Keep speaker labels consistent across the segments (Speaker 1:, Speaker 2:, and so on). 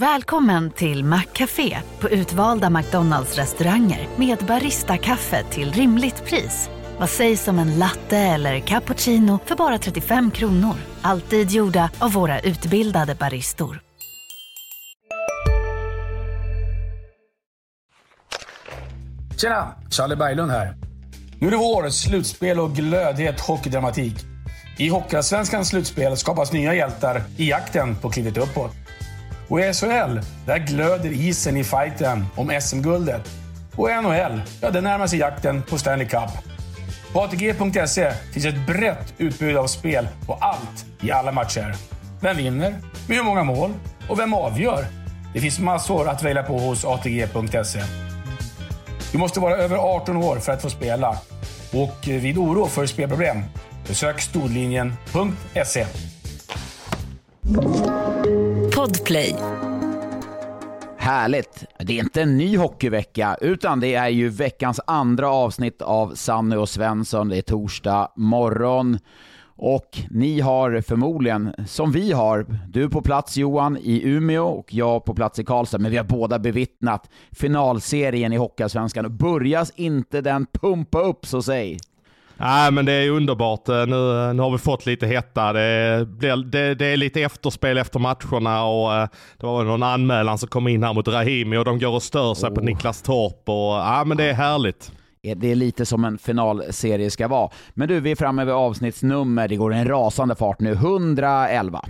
Speaker 1: Välkommen till Maccafé på utvalda McDonalds restauranger med Baristakaffe till rimligt pris. Vad sägs om en latte eller cappuccino för bara 35 kronor? Alltid gjorda av våra utbildade baristor.
Speaker 2: Tjena! Charlie Berglund här. Nu är det vår, slutspel och glödhet hockeydramatik. I Hockeyallsvenskans slutspel skapas nya hjältar i jakten på klivet uppåt. Och i SHL, där glöder isen i fighten om SM-guldet. Och i NHL, ja, där närmar sig jakten på Stanley Cup. På ATG.se finns ett brett utbud av spel på allt i alla matcher. Vem vinner? Med hur många mål? Och vem avgör? Det finns massor att välja på hos ATG.se. Du måste vara över 18 år för att få spela. Och eh, vid oro för spelproblem, besök storlinjen.se.
Speaker 1: Podplay.
Speaker 3: Härligt! Det är inte en ny hockeyvecka, utan det är ju veckans andra avsnitt av Sanny och Svensson. Det är torsdag morgon. Och ni har förmodligen, som vi har, du på plats Johan i Umeå och jag på plats i Karlstad, men vi har båda bevittnat finalserien i Hockeyallsvenskan. Börjas inte den pumpa upp, så säg!
Speaker 4: Nej men det är underbart. Nu, nu har vi fått lite hetta. Det, blir, det, det är lite efterspel efter matcherna och eh, det var någon anmälan som kom in här mot Rahimi och de går och stör sig oh. på Niklas Torp. Och, ja men det är härligt.
Speaker 3: Det är lite som en finalserie ska vara. Men du, vi är framme vid avsnittsnummer. Det går en rasande fart nu. 111.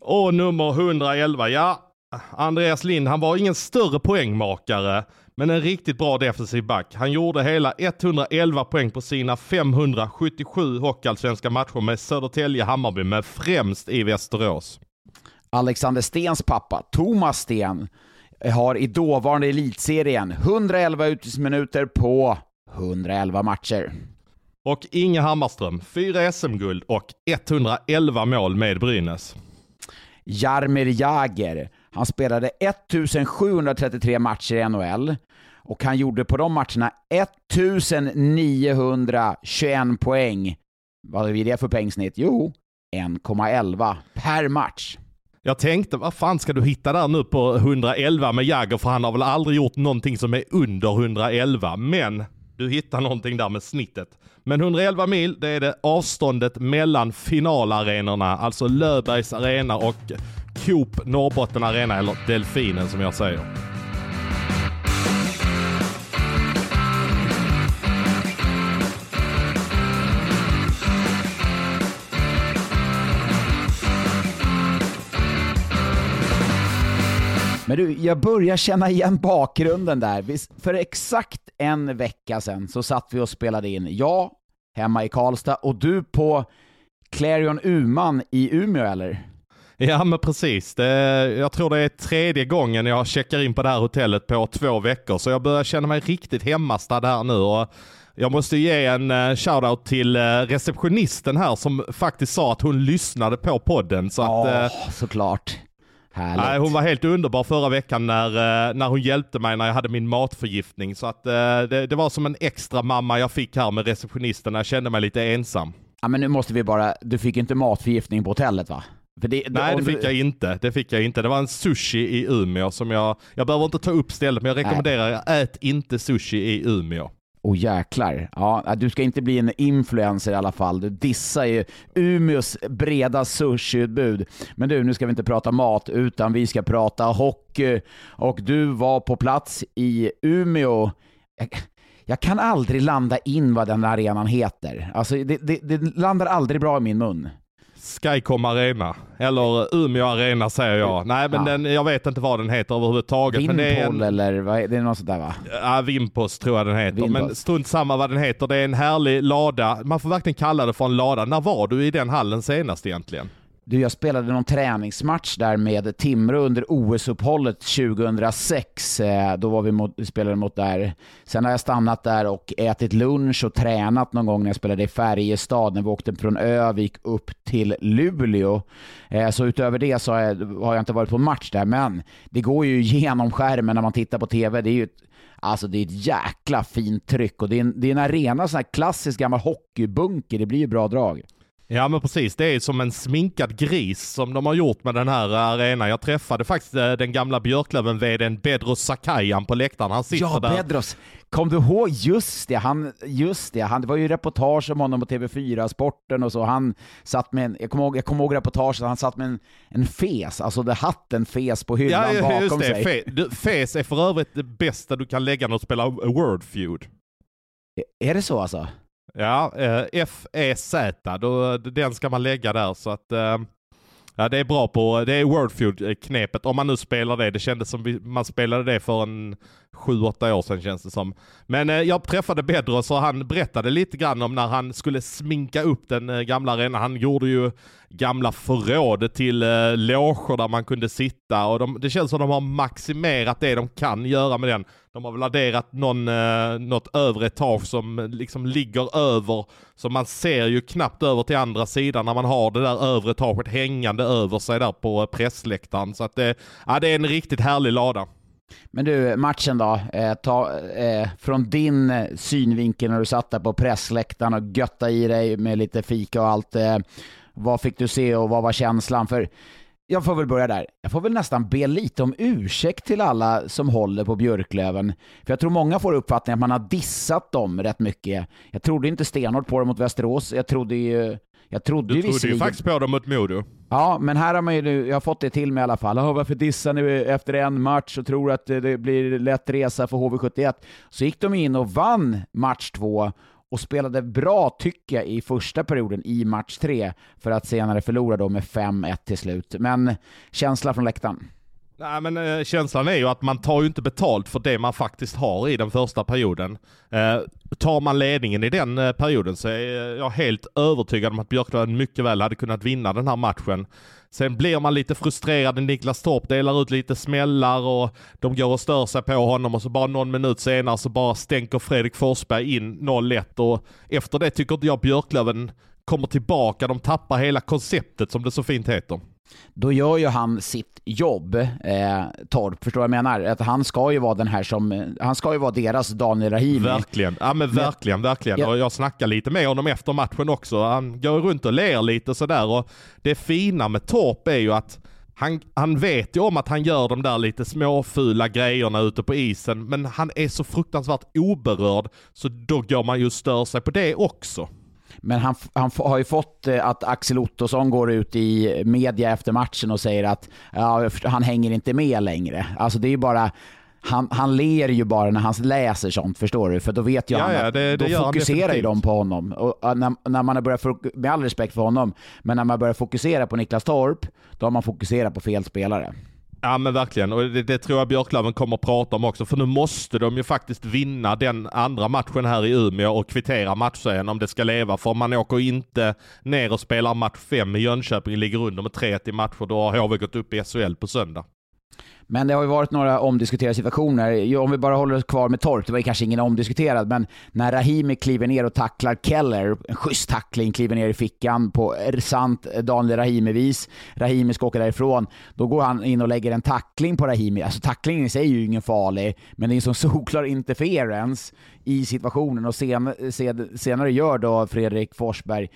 Speaker 4: Och nummer 111, ja. Andreas Lind, han var ingen större poängmakare, men en riktigt bra defensiv back. Han gjorde hela 111 poäng på sina 577 hockeyallsvenska matcher med Södertälje-Hammarby, men främst i Västerås.
Speaker 3: Alexander Stens pappa, Thomas Sten, har i dåvarande elitserien 111 utvisningsminuter på 111 matcher.
Speaker 4: Och Inge Hammarström, 4 SM-guld och 111 mål med Brynäs.
Speaker 3: Jarmir Jagr, han spelade 1733 matcher i NHL och han gjorde på de matcherna 1921 poäng. Vad är det för poängsnitt? Jo, 1,11 per match.
Speaker 4: Jag tänkte, vad fan ska du hitta där nu på 111 med Jagger? För han har väl aldrig gjort någonting som är under 111. Men du hittar någonting där med snittet. Men 111 mil, det är det avståndet mellan finalarenorna, alltså Löfbergs arena och Coop Norrbotten Arena, eller Delfinen som jag säger.
Speaker 3: Men du, jag börjar känna igen bakgrunden där. För exakt en vecka sedan så satt vi och spelade in, jag hemma i Karlstad och du på Clarion Uman i Umeå eller?
Speaker 4: Ja men precis. Det, jag tror det är tredje gången jag checkar in på det här hotellet på två veckor, så jag börjar känna mig riktigt hemmastad här nu. Och jag måste ge en uh, shoutout till uh, receptionisten här som faktiskt sa att hon lyssnade på podden. Så
Speaker 3: att,
Speaker 4: uh,
Speaker 3: såklart.
Speaker 4: Härligt. Nej, hon var helt underbar förra veckan när, när hon hjälpte mig när jag hade min matförgiftning. Så att det, det var som en extra mamma jag fick här med receptionisten jag kände mig lite ensam.
Speaker 3: Ja men nu måste vi bara, du fick inte matförgiftning på hotellet va?
Speaker 4: Det, Nej det fick du... jag inte. Det fick jag inte. Det var en sushi i Umeå som jag, jag behöver inte ta upp stället men jag rekommenderar, Nej. ät inte sushi i Umeå.
Speaker 3: Åh jäklar. Ja, äh, du ska inte bli en influencer i alla fall. Du dissar ju Umeås breda sushiutbud. Men du, nu ska vi inte prata mat, utan vi ska prata hockey. Och du var på plats i Umeå. Jag, jag kan aldrig landa in vad den arenan heter. Alltså, det, det, det landar aldrig bra i min mun.
Speaker 4: Skycom Arena, eller Umeå Arena säger jag. Nej men ja. den, jag vet inte vad den heter överhuvudtaget.
Speaker 3: Vimpol
Speaker 4: men
Speaker 3: det är en, eller vad är det något sånt där va?
Speaker 4: Ja, Vimpos tror jag den heter. Vimpos. Men strunt samma vad den heter. Det är en härlig lada. Man får verkligen kalla det för en lada. När var du i den hallen senast egentligen?
Speaker 3: Du, jag spelade någon träningsmatch där med Timrå under OS-uppehållet 2006. Eh, då var vi mot, spelade mot där. Sen har jag stannat där och ätit lunch och tränat någon gång när jag spelade i Färjestad, när vi åkte från Övik upp till Luleå. Eh, så utöver det så har jag, har jag inte varit på match där, men det går ju genom skärmen när man tittar på TV. Det är ju ett, Alltså det är ett jäkla fint tryck och det är en, det är en arena, sån här klassisk gammal hockeybunker. Det blir ju bra drag.
Speaker 4: Ja men precis, det är som en sminkad gris som de har gjort med den här arenan. Jag träffade faktiskt eh, den gamla Björklöven vdn Bedros Sakayan på läktaren. Han sitter
Speaker 3: ja,
Speaker 4: där.
Speaker 3: Bedros. Kom du ihåg? Just det, han, just det, han, det var ju reportage om honom på TV4 Sporten och så. Han satt med en, jag kommer ihåg, jag kommer ihåg reportaget, han satt med en, en fes, alltså det hatten fes på hyllan
Speaker 4: ja,
Speaker 3: bakom
Speaker 4: just det.
Speaker 3: sig.
Speaker 4: Fe, fes är för övrigt det bästa du kan lägga när du spelar Word Feud.
Speaker 3: Är det så alltså?
Speaker 4: Ja, eh, F-E-Z, den ska man lägga där så att eh, Ja det är bra på, det är Wordfeud-knepet om man nu spelar det. Det kändes som vi, man spelade det för en sju, åtta år sedan känns det som. Men eh, jag träffade Bedros och han berättade lite grann om när han skulle sminka upp den eh, gamla arenan. Han gjorde ju gamla förrådet till eh, loger där man kunde sitta och de, det känns som de har maximerat det de kan göra med den. De har väl adderat någon, eh, något övre etage som eh, liksom ligger över, så man ser ju knappt över till andra sidan när man har det där övre etaget hängande över sig där på eh, pressläktaren. Så att det, ja, det är en riktigt härlig lada.
Speaker 3: Men du, matchen då? Eh, ta, eh, från din synvinkel när du satt där på pressläktaren och götta i dig med lite fika och allt. Eh, vad fick du se och vad var känslan? För jag får väl börja där. Jag får väl nästan be lite om ursäkt till alla som håller på Björklöven. För jag tror många får uppfattningen att man har dissat dem rätt mycket. Jag trodde inte stenhårt på dem mot Västerås. Jag trodde ju... Jag trodde
Speaker 4: du trodde ju faktiskt på dem mot Modo.
Speaker 3: Ja, men här har man ju jag har fått det till mig i alla fall. Oh, varför dissar ni efter en match och tror att det blir lätt resa för HV71? Så gick de in och vann match två och spelade bra, tycker jag, i första perioden i match tre, för att senare förlora då med 5-1 till slut. Men känsla från läktaren?
Speaker 4: Nej men eh, känslan är ju att man tar ju inte betalt för det man faktiskt har i den första perioden. Eh, tar man ledningen i den eh, perioden så är jag helt övertygad om att Björklöven mycket väl hade kunnat vinna den här matchen. Sen blir man lite frustrerad när Niklas Torp delar ut lite smällar och de går och stör sig på honom och så bara någon minut senare så bara stänker Fredrik Forsberg in 0-1 och efter det tycker inte jag Björklöven kommer tillbaka. De tappar hela konceptet som det så fint heter
Speaker 3: då gör ju han sitt jobb, eh, Torp, förstår du vad jag menar? Att han ska ju vara den här som, han ska ju vara deras Daniel Rahimi.
Speaker 4: Verkligen, ja men verkligen, verkligen. Ja. Och jag snackar lite med honom efter matchen också. Han går runt och ler lite sådär och det fina med Torp är ju att han, han vet ju om att han gör de där lite småfula grejerna ute på isen, men han är så fruktansvärt oberörd, så då går man ju och stör sig på det också.
Speaker 3: Men han, han har ju fått eh, att Axel Ottosson går ut i media efter matchen och säger att ja, han hänger inte med längre. Alltså det är ju bara han, han ler ju bara när han läser sånt, förstår du? För då vet ju ja, han att ja, det, det då fokuserar ju de på honom. Och när, när man börjar, med all respekt för honom, men när man börjar fokusera på Niklas Torp, då har man fokuserat på fel spelare.
Speaker 4: Ja men verkligen, och det, det, tror jag Björklöven kommer att prata om också, för nu måste de ju faktiskt vinna den andra matchen här i Umeå och kvittera matchserien om det ska leva, för man åker inte ner och spelar match fem i Jönköping, ligger under med 3-1 i matcher, då har HV gått upp i SHL på söndag.
Speaker 3: Men det har ju varit några omdiskuterade situationer. Om vi bara håller oss kvar med Torp, det var ju kanske ingen omdiskuterad, men när Rahimi kliver ner och tacklar Keller, en schysst tackling, kliver ner i fickan på sant Daniel Rahimi-vis. Rahimi ska åka därifrån. Då går han in och lägger en tackling på Rahimi. Alltså tacklingen i sig är ju ingen farlig, men det är en sån solklar interference i situationen och sen, sen, senare gör då Fredrik Forsberg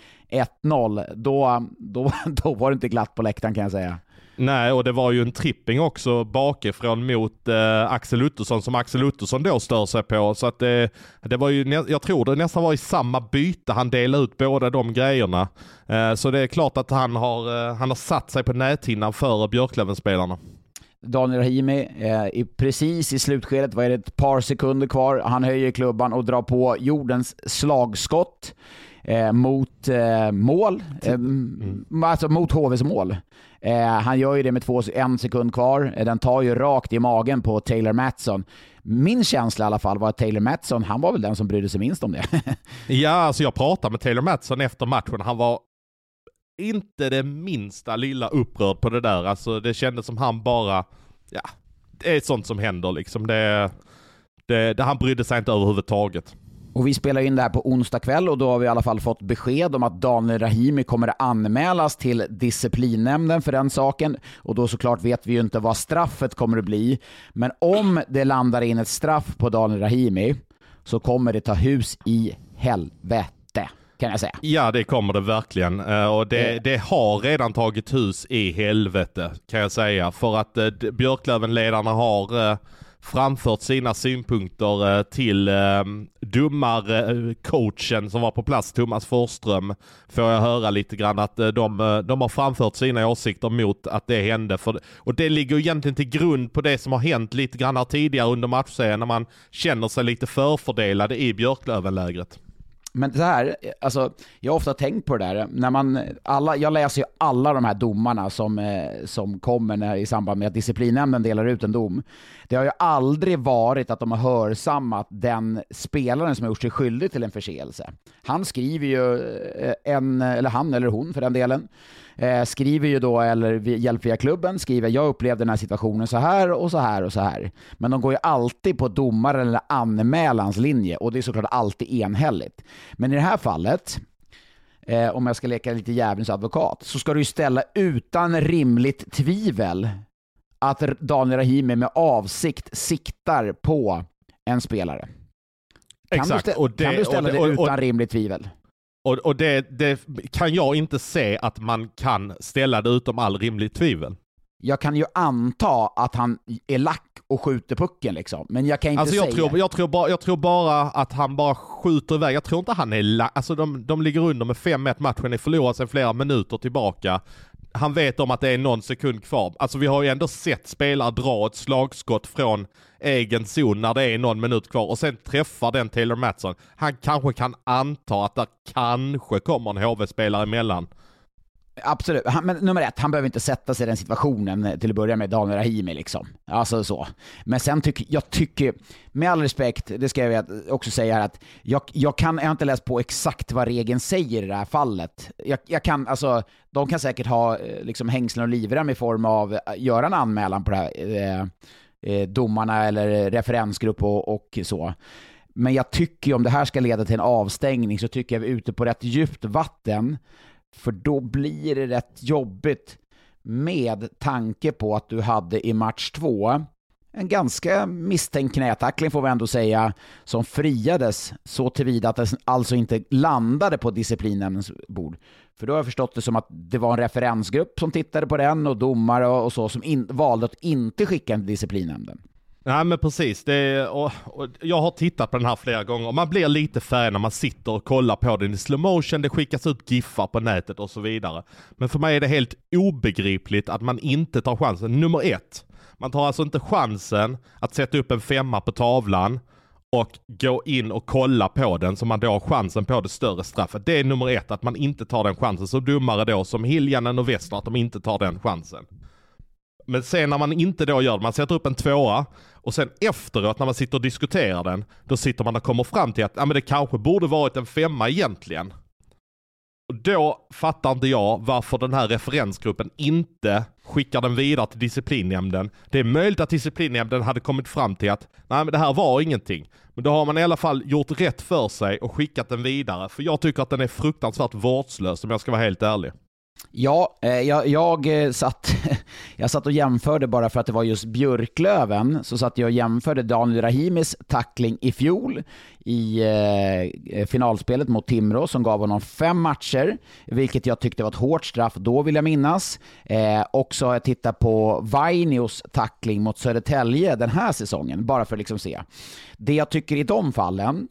Speaker 3: 1-0. Då, då, då var det inte glatt på läktaren kan jag säga.
Speaker 4: Nej, och det var ju en tripping också bakifrån mot eh, Axel Ottosson som Axel Ottosson då stör sig på. Så att det, det var ju, jag tror det nästan var i samma byte han delade ut båda de grejerna. Eh, så det är klart att han har, eh, han har satt sig på näthinnan för Björklöven-spelarna.
Speaker 3: Daniel Rahimi, eh, precis i slutskedet, vad är det, ett par sekunder kvar. Han höjer klubban och drar på jordens slagskott eh, mot eh, mål, eh, mm. alltså mot HVs mål. Eh, han gör ju det med två, en sekund kvar. Eh, den tar ju rakt i magen på Taylor Matson. Min känsla i alla fall var att Taylor Matson, han var väl den som brydde sig minst om det.
Speaker 4: ja, alltså jag pratade med Taylor Matson efter matchen. Han var inte det minsta lilla upprörd på det där. Alltså det kändes som han bara, ja, det är sånt som händer liksom. Det, det, det, han brydde sig inte överhuvudtaget.
Speaker 3: Och vi spelar in det här på onsdag kväll och då har vi i alla fall fått besked om att Daniel Rahimi kommer anmälas till disciplinnämnden för den saken. Och då såklart vet vi ju inte vad straffet kommer att bli. Men om det landar in ett straff på Daniel Rahimi så kommer det ta hus i helvete kan jag säga.
Speaker 4: Ja, det kommer det verkligen. Eh, och det, det har redan tagit hus i helvete, kan jag säga. För att eh, Björklöven-ledarna har framfört sina synpunkter eh, till eh, domarcoachen eh, som var på plats, Thomas Forsström, får jag höra lite grann att de, de har framfört sina åsikter mot att det hände. För, och det ligger egentligen till grund på det som har hänt lite grann här tidigare under matchserien när man känner sig lite förfördelade i Björklövenlägret.
Speaker 3: Men så här, alltså, jag har ofta tänkt på det där. När man, alla, jag läser ju alla de här domarna som, eh, som kommer när, i samband med att disciplinnämnden delar ut en dom. Det har ju aldrig varit att de har hörsammat den spelaren som har gjort sig skyldig till en förseelse. Han skriver ju, eh, en, eller han eller hon för den delen, eh, skriver ju då, eller hjälp via klubben, skriver jag upplevde den här situationen så här och så här och så här. Men de går ju alltid på domaren eller anmälans linje och det är såklart alltid enhälligt. Men i det här fallet, eh, om jag ska leka lite djävulens advokat, så ska du ju ställa utan rimligt tvivel att Daniel Rahimi med avsikt siktar på en spelare. Kan,
Speaker 4: Exakt.
Speaker 3: Du, stä- det, kan du ställa det, och, det utan rimligt tvivel?
Speaker 4: Och, och det, det, kan jag inte se att man kan ställa det utom all rimligt tvivel.
Speaker 3: Jag kan ju anta att han är lack och skjuter pucken liksom, men jag kan inte
Speaker 4: alltså jag
Speaker 3: säga.
Speaker 4: Tror, jag, tror bara, jag tror bara att han bara skjuter iväg. Jag tror inte han är lack. Alltså de, de ligger under med 5-1 matchen, är förlorat sedan flera minuter tillbaka han vet om att det är någon sekund kvar. Alltså vi har ju ändå sett spelare dra ett slagskott från egen zon när det är någon minut kvar och sen träffar den Taylor Matson. Han kanske kan anta att det kanske kommer en HV-spelare emellan.
Speaker 3: Absolut, han, men nummer ett, han behöver inte sätta sig i den situationen till att börja med, Daniel Rahimi liksom. Alltså så. Men sen tycker jag, tycker, med all respekt, det ska jag också säga här att jag, jag, kan, jag har inte läst på exakt vad regeln säger i det här fallet. Jag, jag kan, alltså, de kan säkert ha eh, liksom hängslen och livrem i form av, att göra en anmälan på det här, eh, eh, domarna eller referensgrupp och, och så. Men jag tycker om det här ska leda till en avstängning så tycker jag vi är ute på rätt djupt vatten för då blir det rätt jobbigt med tanke på att du hade i match två en ganska misstänkt knätackling får vi ändå säga, som friades så tillvida att den alltså inte landade på disciplinnämndens bord. För då har jag förstått det som att det var en referensgrupp som tittade på den och domare och så som in, valde att inte skicka den till disciplinnämnden.
Speaker 4: Nej men precis, det, och, och jag har tittat på den här flera gånger och man blir lite färg när man sitter och kollar på den i slow motion, det skickas ut giffar på nätet och så vidare. Men för mig är det helt obegripligt att man inte tar chansen. Nummer ett, man tar alltså inte chansen att sätta upp en femma på tavlan och gå in och kolla på den så man då har chansen på det större straffet. Det är nummer ett, att man inte tar den chansen. Så domare då som Hiljanen och Wester, att de inte tar den chansen. Men sen när man inte då gör det, man sätter upp en tvåa och sen efteråt när man sitter och diskuterar den, då sitter man och kommer fram till att ja, men det kanske borde varit en femma egentligen. Och då fattar inte jag varför den här referensgruppen inte skickar den vidare till disciplinnämnden. Det är möjligt att disciplinnämnden hade kommit fram till att nej men det här var ingenting. Men då har man i alla fall gjort rätt för sig och skickat den vidare. För jag tycker att den är fruktansvärt vårdslös om jag ska vara helt ärlig.
Speaker 3: Ja, eh, jag, jag, eh, satt, jag satt och jämförde bara för att det var just Björklöven, så satt jag och jämförde Daniel Rahimis tackling i fjol i eh, eh, finalspelet mot Timrå som gav honom fem matcher, vilket jag tyckte var ett hårt straff då vill jag minnas. Eh, och så har jag tittat på Vainios tackling mot Södertälje den här säsongen, bara för att liksom se. Det jag tycker i de fallen,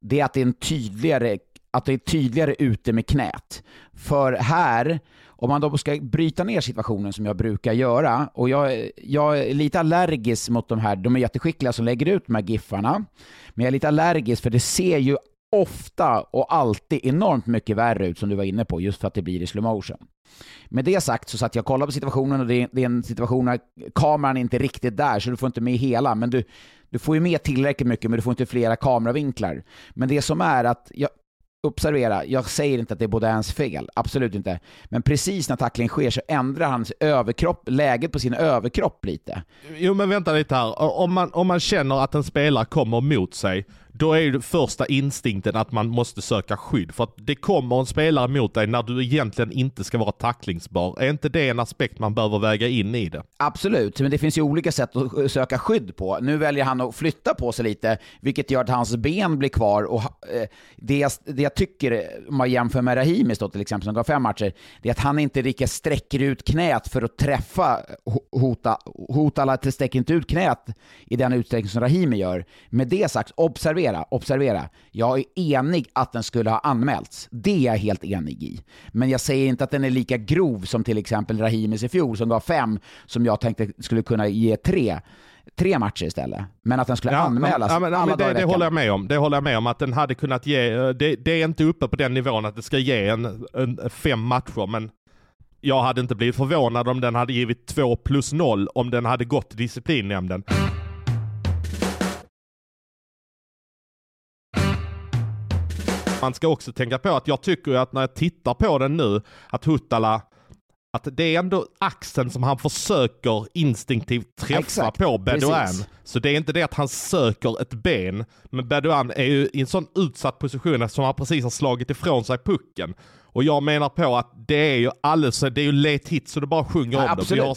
Speaker 3: det är att det är en tydligare att det är tydligare ute med knät. För här, om man då ska bryta ner situationen som jag brukar göra, och jag, jag är lite allergisk mot de här, de är jätteskickliga som lägger ut de här giffarna, men jag är lite allergisk för det ser ju ofta och alltid enormt mycket värre ut som du var inne på, just för att det blir i slow motion. Med det sagt så satt jag och kollade på situationen och det är, det är en situation där kameran är inte riktigt där, så du får inte med hela, men du, du får ju med tillräckligt mycket, men du får inte flera kameravinklar. Men det som är att, jag, observera, jag säger inte att det är Baudins fel, absolut inte. Men precis när tacklingen sker så ändrar hans överkropp, läget på sin överkropp lite.
Speaker 4: Jo men vänta lite här, om man, om man känner att en spelare kommer mot sig, då är ju första instinkten att man måste söka skydd. För att det kommer en spelare mot dig när du egentligen inte ska vara tacklingsbar. Är inte det en aspekt man behöver väga in i det?
Speaker 3: Absolut, men det finns ju olika sätt att söka skydd på. Nu väljer han att flytta på sig lite, vilket gör att hans ben blir kvar. Och eh, det, jag, det jag tycker, om man jämför med Rahimis då till exempel, som gav fem matcher, det är att han inte riktigt sträcker ut knät för att träffa Hota. Hotala sträcker inte ut knät i den utsträckning som Rahimi gör. Med det sagt, observera, observera. Jag är enig att den skulle ha anmälts. Det är jag helt enig i. Men jag säger inte att den är lika grov som till exempel Rahimis i fjol som gav fem, som jag tänkte skulle kunna ge tre tre matcher istället. Men att den skulle ja, anmälas
Speaker 4: ja, men, alla men det, det håller jag med om. Det håller jag med om att den hade kunnat ge, det, det är inte uppe på den nivån att det ska ge en, en, fem matcher, men jag hade inte blivit förvånad om den hade givit två plus noll om den hade gått till disciplinnämnden. Man ska också tänka på att jag tycker att när jag tittar på den nu, att Huttala att det är ändå axeln som han försöker instinktivt träffa Exakt. på Bedouin. Så det är inte det att han söker ett ben. Men Bedouin är ju i en sån utsatt position eftersom han precis har slagit ifrån sig pucken. Och jag menar på att det är ju alldeles, det är ju late hit så det bara sjunger ja, om absolut. det. Vi har, och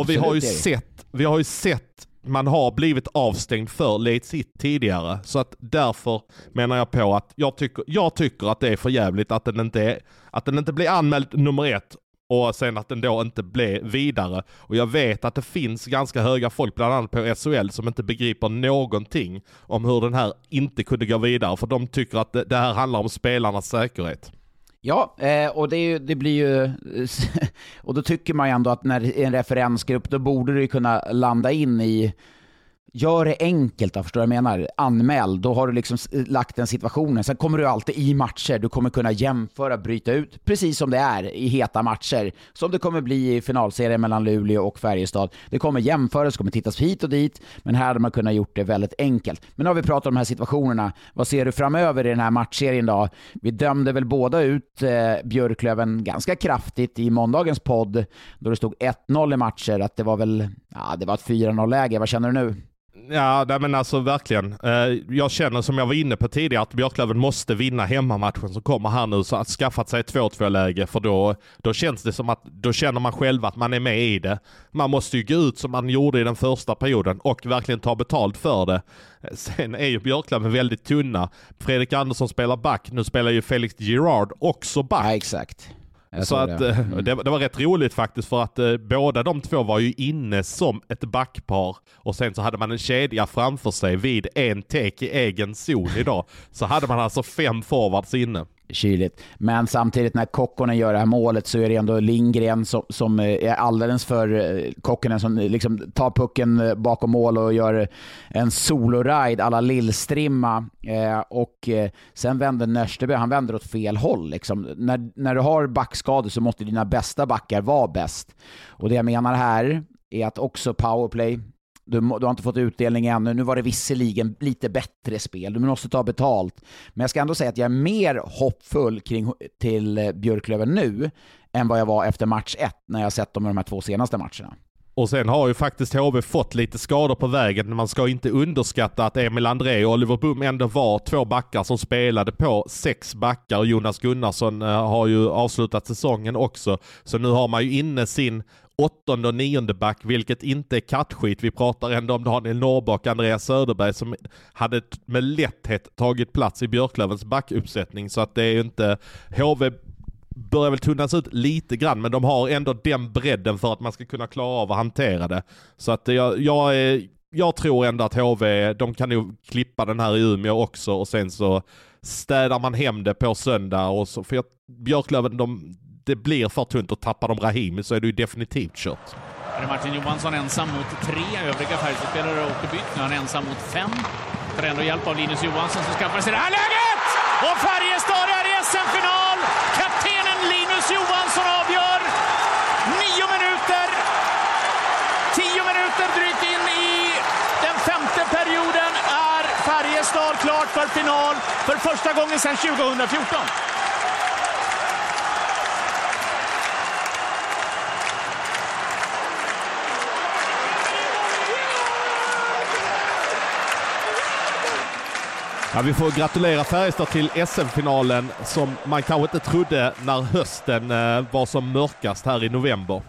Speaker 4: absolut vi har ju sett, vi har ju sett man har blivit avstängd för late hit tidigare. Så att därför menar jag på att jag tycker, jag tycker att det är för jävligt att den inte, är, att den inte blir anmäld nummer ett och sen att den då inte blev vidare. Och jag vet att det finns ganska höga folk, bland annat på SHL, som inte begriper någonting om hur den här inte kunde gå vidare. För de tycker att det, här handlar om spelarnas säkerhet.
Speaker 3: Ja, eh, och det, ju, det, blir ju... Och då tycker man ju ändå att när en referensgrupp, då borde det ju kunna landa in i Gör det enkelt då, förstår du vad jag menar? Anmäl, då har du liksom lagt den situationen. Sen kommer du alltid i matcher, du kommer kunna jämföra, bryta ut, precis som det är i heta matcher. Som det kommer bli i finalserien mellan Luleå och Färjestad. Det kommer jämföras, det kommer tittas hit och dit, men här hade man kunnat gjort det väldigt enkelt. Men nu har vi pratat om de här situationerna. Vad ser du framöver i den här matchserien då? Vi dömde väl båda ut eh, Björklöven ganska kraftigt i måndagens podd, då det stod 1-0 i matcher, att det var väl, ja, det var ett 4-0-läge. Vad känner du nu?
Speaker 4: Ja, nej, men alltså verkligen. Eh, jag känner som jag var inne på tidigare att Björklöven måste vinna hemmamatchen som kommer här nu. Så att skaffat sig ett 2-2 läge för då, då känns det som att då känner man själv att man är med i det. Man måste ju gå ut som man gjorde i den första perioden och verkligen ta betalt för det. Sen är ju Björklöven väldigt tunna. Fredrik Andersson spelar back, nu spelar ju Felix Girard också back.
Speaker 3: Ja, exakt.
Speaker 4: Så att, det. Eh, mm. Det, det. var rätt roligt faktiskt för att eh, båda de två var ju inne som ett backpar och sen så hade man en kedja framför sig vid en tek i egen zon idag. Så hade man alltså fem forwards inne
Speaker 3: kyligt. Men samtidigt när Kokkonen gör det här målet så är det ändå Lindgren som, som eh, är alldeles för eh, Kokkonen som eh, liksom tar pucken bakom mål och gör en soloride alla Lillstrimma. Eh, och eh, sen vänder Nörsteby, han vänder åt fel håll. Liksom. När, när du har backskador så måste dina bästa backar vara bäst. Och det jag menar här är att också powerplay, du, du, har inte fått utdelning ännu. Nu var det visserligen lite bättre spel. Du måste ta betalt. Men jag ska ändå säga att jag är mer hoppfull kring, till Björklöven nu än vad jag var efter match 1 när jag sett dem i de här två senaste matcherna.
Speaker 4: Och sen har ju faktiskt HV fått lite skador på vägen. Man ska inte underskatta att Emil André och Oliver Bum ändå var två backar som spelade på sex backar. Och Jonas Gunnarsson eh, har ju avslutat säsongen också. Så nu har man ju inne sin åttonde och nionde back, vilket inte är kattskit. Vi pratar ändå om Daniel Norrback och Andreas Söderberg som hade med lätthet tagit plats i Björklövens backuppsättning. Så att det är ju inte... HV börjar väl tunnas ut lite grann, men de har ändå den bredden för att man ska kunna klara av att hantera det. Så att jag, jag, jag tror ändå att HV, de kan nog klippa den här i Umeå också och sen så städar man hem det på söndag. Och så, för jag, Björklöven, de, det blir för tunt och tappar de Rahimi så är det ju definitivt kört.
Speaker 5: Här är Martin Johansson ensam mot tre övriga Färjestadspelare åker bytt. Nu är han ensam mot fem. Tar ändå hjälp av Linus Johansson som skaffar sig det här läget! Och Färjestad är i SM-final! Kapten Linus Johansson avgör! Nio minuter! Tio minuter drygt in i den femte perioden är Färjestad klart för final för första gången sedan 2014.
Speaker 4: Ja, vi får gratulera Färjestad till SM-finalen som man kanske inte trodde när hösten eh, var som mörkast här i november.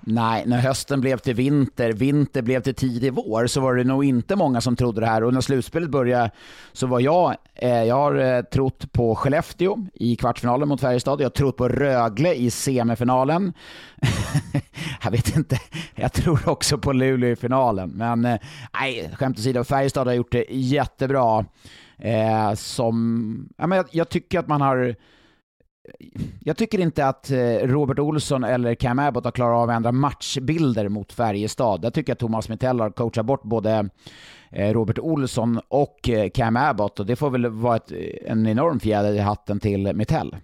Speaker 3: Nej, när hösten blev till vinter, vinter blev till tidig vår, så var det nog inte många som trodde det här. Och när slutspelet började så var jag, eh, jag har eh, trott på Skellefteå i kvartsfinalen mot Färjestad. Jag har trott på Rögle i semifinalen. jag vet inte, jag tror också på Luleå i finalen. Men eh, nej, skämt åsido, Färjestad har gjort det jättebra. Eh, som, ja, men jag, jag tycker att man har jag tycker inte att eh, Robert Olsson eller Cam Abbott har klarat av att ändra matchbilder mot Färjestad. Jag tycker att Thomas Mitell har coachat bort både eh, Robert Olsson och eh, Cam Abbott och det får väl vara ett, en enorm fjäder i hatten till Mitell.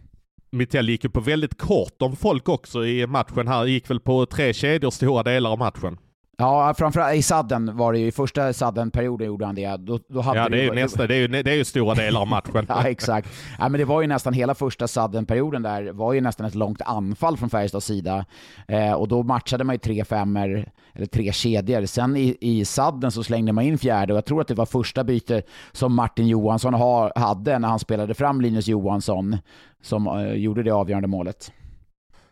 Speaker 4: Mitell gick ju på väldigt kort om folk också i matchen här. Gick väl på tre kedjor stora delar av matchen.
Speaker 3: Ja, framförallt i sadden var det ju, i första sadden-perioden gjorde han det. Då, då hade
Speaker 4: ja, det är, ju
Speaker 3: det,
Speaker 4: nästa, det, är ju, det är ju stora delar av matchen.
Speaker 3: ja, exakt. Ja, men det var ju nästan hela första sadden-perioden där, var ju nästan ett långt anfall från Färjestads sida. Eh, och då matchade man ju tre femmer, eller tre kedjor. Sen i, i sadden så slängde man in fjärde och jag tror att det var första bytet som Martin Johansson ha, hade när han spelade fram Linus Johansson, som eh, gjorde det avgörande målet.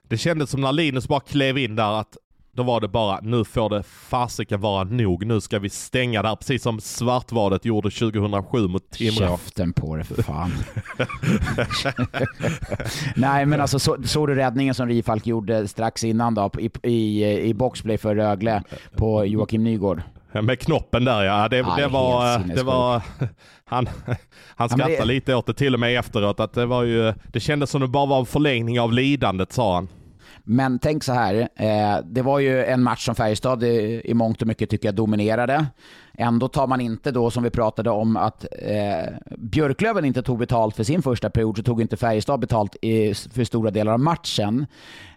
Speaker 4: Det kändes som när Linus bara klev in där att då var det bara, nu får det fasiken vara nog. Nu ska vi stänga där, precis som Svartvadet gjorde 2007 mot Timrå.
Speaker 3: Käften på det för fan. Nej, men alltså så, såg du räddningen som Rifalk gjorde strax innan då, i, i, i boxplay för Rögle på Joakim Nygård?
Speaker 4: Med knoppen där ja, det, ja, det var, det var, han, han skrattade det... lite åt det till och med efteråt, att det var ju, det kändes som det bara var en förlängning av lidandet sa han.
Speaker 3: Men tänk så här, eh, det var ju en match som Färjestad i, i mångt och mycket tycker jag dominerade. Ändå tar man inte då, som vi pratade om, att eh, Björklöven inte tog betalt för sin första period, så tog inte Färjestad betalt i, för stora delar av matchen.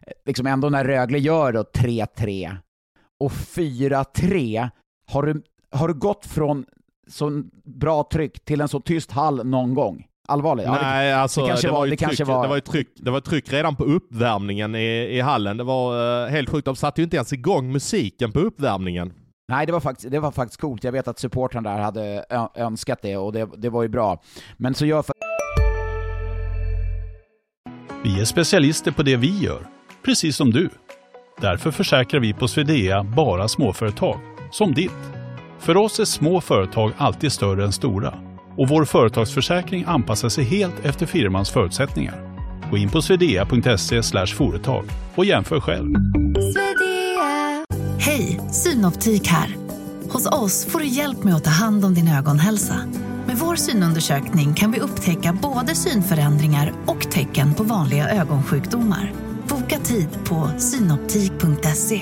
Speaker 3: Eh, liksom ändå när Rögle gör då 3-3 och 4-3, har du, har du gått från så bra tryck till en så tyst hall någon gång? Allvarligt?
Speaker 4: Nej,
Speaker 3: ja,
Speaker 4: det, alltså, det, kanske det var, var, det, kanske var... Det var, tryck, det var tryck redan på uppvärmningen i, i hallen. Det var uh, helt sjukt. De satte ju inte ens igång musiken på uppvärmningen.
Speaker 3: Nej, det var faktiskt, det var faktiskt coolt. Jag vet att supportrarna där hade önskat det och det, det var ju bra. Men så gör...
Speaker 6: Vi är specialister på det vi gör, precis som du. Därför försäkrar vi på Swedea bara småföretag, som ditt. För oss är små företag alltid större än stora och vår företagsförsäkring anpassar sig helt efter firmans förutsättningar. Gå in på swedea.se företag och jämför själv.
Speaker 1: Hej, Synoptik här. Hos oss får du hjälp med att ta hand om din ögonhälsa. Med vår synundersökning kan vi upptäcka både synförändringar och tecken på vanliga ögonsjukdomar. Boka tid på synoptik.se.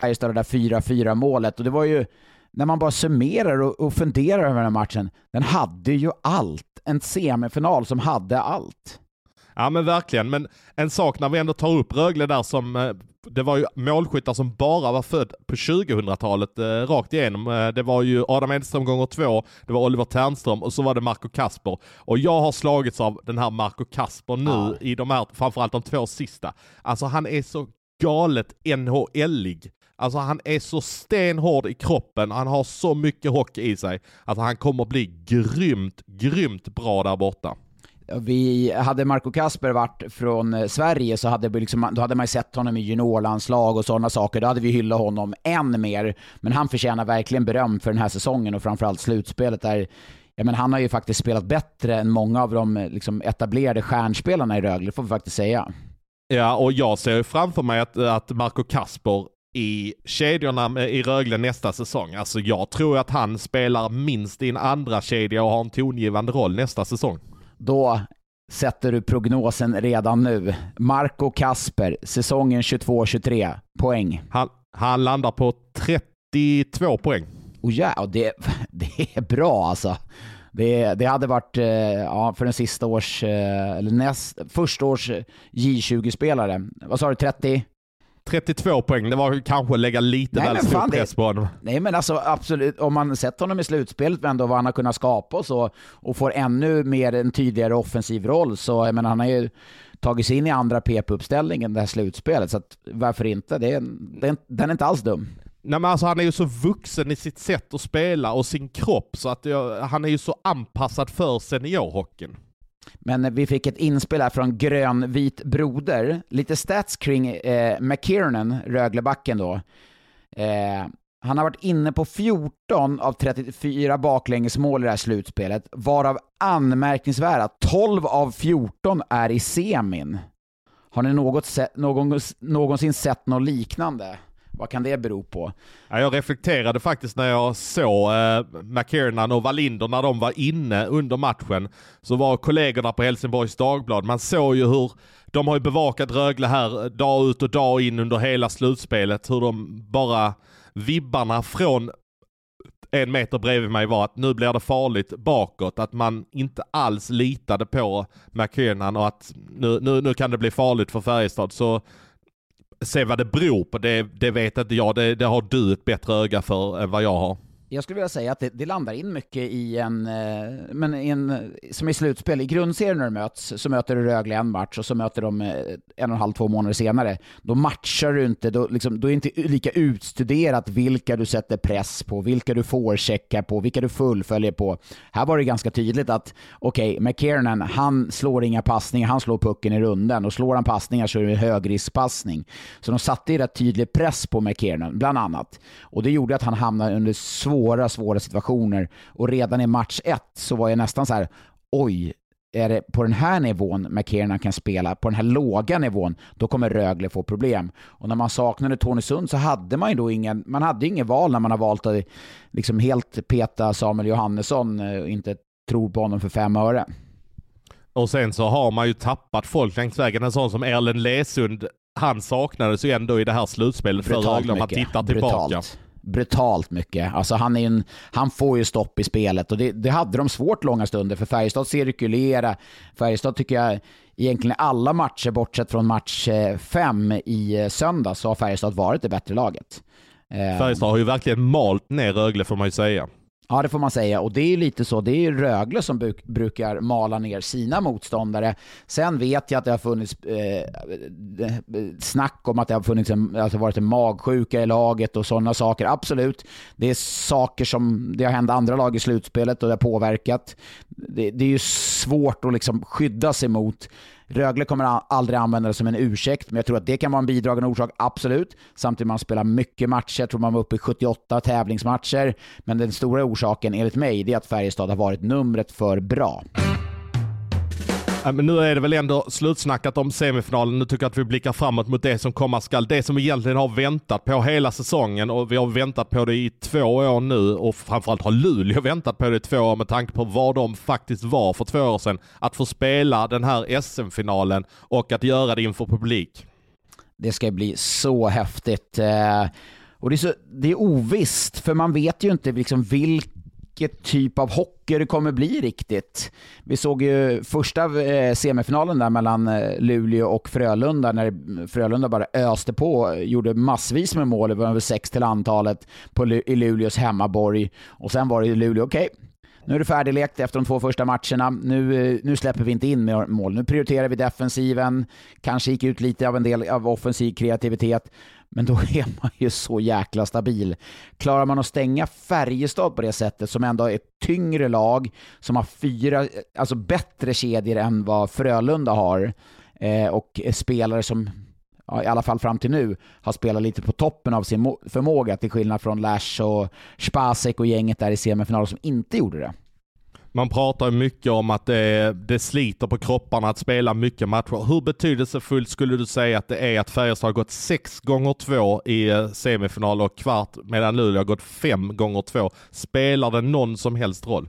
Speaker 3: Färjestad det där 4-4 målet och det var ju när man bara summerar och, och funderar över den här matchen, den hade ju allt. En semifinal som hade allt.
Speaker 4: Ja men verkligen, men en sak när vi ändå tar upp Rögle där som, eh, det var ju målskyttar som bara var född på 2000-talet eh, rakt igenom. Eh, det var ju Adam Edström gånger två, det var Oliver Ternström och så var det Marco Kasper. Och jag har slagits av den här Marco Kasper nu ja. i de här, framförallt de två sista. Alltså han är så galet NHL-ig. Alltså han är så stenhård i kroppen, han har så mycket hockey i sig. Alltså han kommer bli grymt, grymt bra där borta.
Speaker 3: Vi, hade Marco Kasper varit från eh, Sverige så hade, vi liksom, då hade man sett honom i juniorlandslag och sådana saker. Då hade vi hyllat honom än mer. Men han förtjänar verkligen beröm för den här säsongen och framförallt slutspelet där Ja, men han har ju faktiskt spelat bättre än många av de liksom, etablerade stjärnspelarna i Rögle, får vi faktiskt säga.
Speaker 4: Ja, och jag ser framför mig att, att Marco Kasper i kedjorna i Rögle nästa säsong. Alltså jag tror att han spelar minst i en andra kedja och har en tongivande roll nästa säsong.
Speaker 3: Då sätter du prognosen redan nu. Marco Kasper, säsongen 22-23, poäng.
Speaker 4: Han, han landar på 32 poäng.
Speaker 3: Oh ja, det, det är bra alltså. Det, det hade varit, eh, ja, för en sista års, eh, eller näst, första års J20-spelare. Vad sa du, 30?
Speaker 4: 32 poäng, det var kanske att lägga lite väl stor press på honom.
Speaker 3: Nej men alltså absolut, om man sett honom i slutspelet ändå vad han har kunnat skapa och så, och får ännu mer en tydligare offensiv roll, så jag menar han har ju tagit sig in i andra PP-uppställningen det här slutspelet, så att, varför inte? Det är, är, den är inte alls dum.
Speaker 4: Nej men alltså han är ju så vuxen i sitt sätt att spela och sin kropp så att jag, han är ju så anpassad för seniorhockeyn.
Speaker 3: Men vi fick ett inspel här från grönvit broder. Lite stats kring eh, McKiernan, Röglebacken då. Eh, han har varit inne på 14 av 34 baklängesmål i det här slutspelet, varav anmärkningsvärda 12 av 14 är i semin. Har ni något se någon, någonsin sett något liknande? Vad kan det bero på?
Speaker 4: Ja, jag reflekterade faktiskt när jag såg eh, McKiernan och Wallinder när de var inne under matchen. Så var kollegorna på Helsingborgs Dagblad, man såg ju hur de har ju bevakat Rögle här eh, dag ut och dag in under hela slutspelet. Hur de bara, vibbarna från en meter bredvid mig var att nu blir det farligt bakåt. Att man inte alls litade på McKiernan och att nu, nu, nu kan det bli farligt för Färjestad. Så se vad det beror på, det, det vet inte jag. Det, det har du ett bättre öga för än vad jag har.
Speaker 3: Jag skulle vilja säga att det, det landar in mycket i en, eh, men i en, som i slutspel, i grundserien när de möts, så möter du Rögle en match och så möter de eh, en och en halv, två månader senare. Då matchar du inte, då, liksom, då är det inte lika utstuderat vilka du sätter press på, vilka du får checka på, vilka du fullföljer på. Här var det ganska tydligt att, okej, okay, McKiernan, han slår inga passningar, han slår pucken i runden och slår han passningar så är det en högriskpassning. Så de satte ju rätt tydlig press på McKiernan, bland annat. Och det gjorde att han hamnade under svår svåra, svåra situationer. Och redan i match ett så var jag nästan så här, oj, är det på den här nivån McKiernan kan spela, på den här låga nivån, då kommer Rögle få problem. Och när man saknade Tony Sund så hade man ju då ingen, man hade ingen val när man har valt att liksom helt peta Samuel Johannesson och eh, inte tror på honom för fem öre.
Speaker 4: Och sen så har man ju tappat folk längs vägen. En sån som Erlen Lesund, han saknades ju ändå i det här slutspelet för Rögle om man tittar tillbaka.
Speaker 3: Brutalt brutalt mycket. Alltså han, är en, han får ju stopp i spelet och det, det hade de svårt långa stunder för Färjestad cirkulera. Färjestad tycker jag egentligen alla matcher bortsett från match eh, fem i eh, söndag så har Färjestad varit det bättre laget.
Speaker 4: Eh, Färjestad har ju verkligen malt ner Rögle får man ju säga.
Speaker 3: Ja, det får man säga. Och det är lite så. Det är Rögle som bruk, brukar mala ner sina motståndare. Sen vet jag att det har funnits eh, eh, snack om att det har funnits en, alltså varit en magsjuka i laget och sådana saker. Absolut. Det är saker som det har hänt andra lag i slutspelet och det har påverkat. Det, det är ju svårt att liksom skydda sig mot Rögle kommer aldrig använda det som en ursäkt, men jag tror att det kan vara en bidragande orsak, absolut. Samtidigt man spelar mycket matcher, jag tror man var uppe i 78 tävlingsmatcher. Men den stora orsaken, enligt mig, det är att Färjestad har varit numret för bra.
Speaker 4: Men nu är det väl ändå slutsnackat om semifinalen. Nu tycker jag att vi blickar framåt mot det som komma skall. Det som vi egentligen har väntat på hela säsongen och vi har väntat på det i två år nu och framförallt har Luleå väntat på det i två år med tanke på vad de faktiskt var för två år sedan. Att få spela den här SM-finalen och att göra det inför publik.
Speaker 3: Det ska bli så häftigt. Eh, och det är, så, det är ovisst, för man vet ju inte liksom vilka vilket typ av hockey det kommer bli riktigt. Vi såg ju första eh, semifinalen där mellan eh, Luleå och Frölunda när Frölunda bara öste på, gjorde massvis med mål, det var över sex till antalet på, i Luleås hemmaborg. Och sen var det Luleå, okej, okay, nu är det färdiglekt efter de två första matcherna. Nu, eh, nu släpper vi inte in mer mål. Nu prioriterar vi defensiven. Kanske gick ut lite av en del av offensiv kreativitet. Men då är man ju så jäkla stabil. Klarar man att stänga Färjestad på det sättet, som ändå är ett tyngre lag, som har fyra, alltså bättre kedjor än vad Frölunda har, eh, och spelare som ja, i alla fall fram till nu, har spelat lite på toppen av sin förmåga, till skillnad från Lash och Spasek och gänget där i semifinalen som inte gjorde det.
Speaker 4: Man pratar mycket om att det, det sliter på kropparna att spela mycket matcher. Hur betydelsefullt skulle du säga att det är att Färjestad har gått sex gånger två i eh, semifinal och kvart medan Luleå har gått fem gånger två? Spelar det någon som helst roll?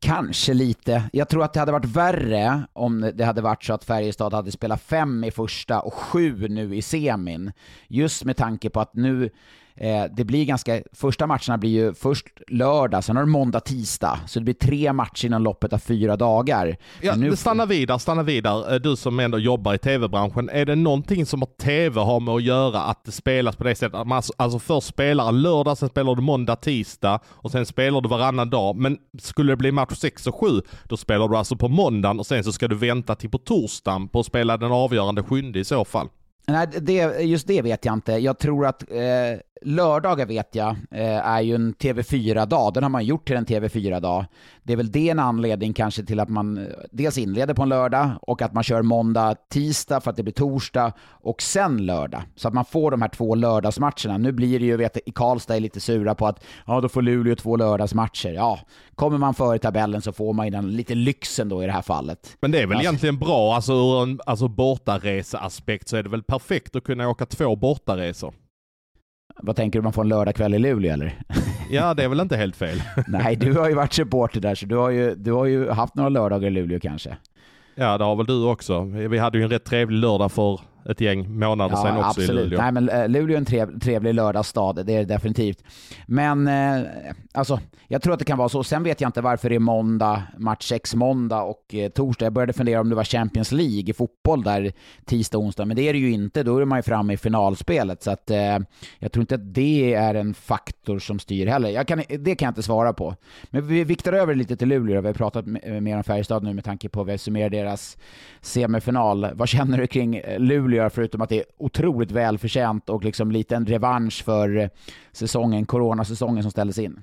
Speaker 3: Kanske lite. Jag tror att det hade varit värre om det hade varit så att Färjestad hade spelat fem i första och sju nu i semin. Just med tanke på att nu Eh, det blir ganska, första matcherna blir ju först lördag, sen har du måndag, tisdag. Så det blir tre matcher inom loppet av fyra dagar.
Speaker 4: Ja, nu... Stanna vidare, stanna vidare. Eh, du som ändå jobbar i tv-branschen, är det någonting som har tv har med att göra att det spelas på det sättet? Att man alltså, alltså först spelar lördag, sen spelar du måndag, tisdag och sen spelar du varannan dag. Men skulle det bli match 6 och 7, då spelar du alltså på måndagen och sen så ska du vänta till på torsdagen på att spela den avgörande sjunde i så fall.
Speaker 3: Nej, det, just det vet jag inte. Jag tror att eh, lördagar vet jag eh, är ju en TV4-dag. Den har man gjort till en TV4-dag. Det är väl det en anledning kanske till att man eh, dels inleder på en lördag och att man kör måndag, tisdag för att det blir torsdag och sen lördag. Så att man får de här två lördagsmatcherna. Nu blir det ju, vet i Karlstad är lite sura på att ja, då får Luleå två lördagsmatcher. Ja, kommer man före tabellen så får man ju den lite lyxen då i det här fallet.
Speaker 4: Men det är väl alltså, egentligen bra, alltså ur en alltså bortareseaspekt så är det väl perfekt att kunna åka två bortaresor.
Speaker 3: Vad tänker du, man får en lördagkväll i Luleå eller?
Speaker 4: Ja, det är väl inte helt fel.
Speaker 3: Nej, du har ju varit supporter där, så du har ju, du har ju haft några lördagar i Luleå kanske.
Speaker 4: Ja, det har väl du också. Vi hade ju en rätt trevlig lördag för ett gäng månader ja, sedan också absolut. i Luleå.
Speaker 3: Nej, men uh, Luleå är en trev, trevlig lördagsstad, det är det definitivt. Men uh, alltså, jag tror att det kan vara så. Sen vet jag inte varför det är måndag, match 6 måndag och uh, torsdag. Jag började fundera om det var Champions League i fotboll där tisdag och onsdag, men det är det ju inte. Då är man ju framme i finalspelet, så att jag tror inte att det är en faktor som styr heller. Kan, det kan jag inte svara på. Men vi viktar över lite till Luleå. Vi har pratat mer om Färjestad nu med tanke på att vi summerar deras semifinal. Vad känner du kring Luleå? Göra förutom att det är otroligt välförtjänt och liksom lite en revansch för eh, säsongen, coronasäsongen som ställdes in.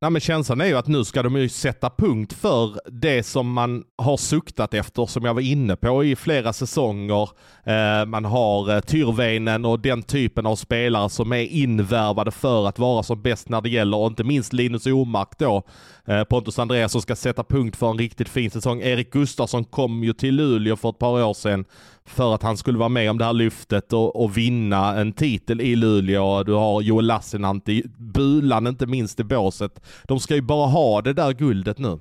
Speaker 4: Nej, men känslan är ju att nu ska de ju sätta punkt för det som man har suktat efter, som jag var inne på i flera säsonger. Eh, man har eh, Tyrväinen och den typen av spelare som är invärvade för att vara som bäst när det gäller, och inte minst Linus Omark då. Eh, Pontus Andreasson ska sätta punkt för en riktigt fin säsong. Erik Gustafsson kom ju till Luleå för ett par år sedan för att han skulle vara med om det här lyftet och, och vinna en titel i Luleå. Du har Joel Lassinantti, Bulan inte minst i båset. De ska ju bara ha det där guldet nu.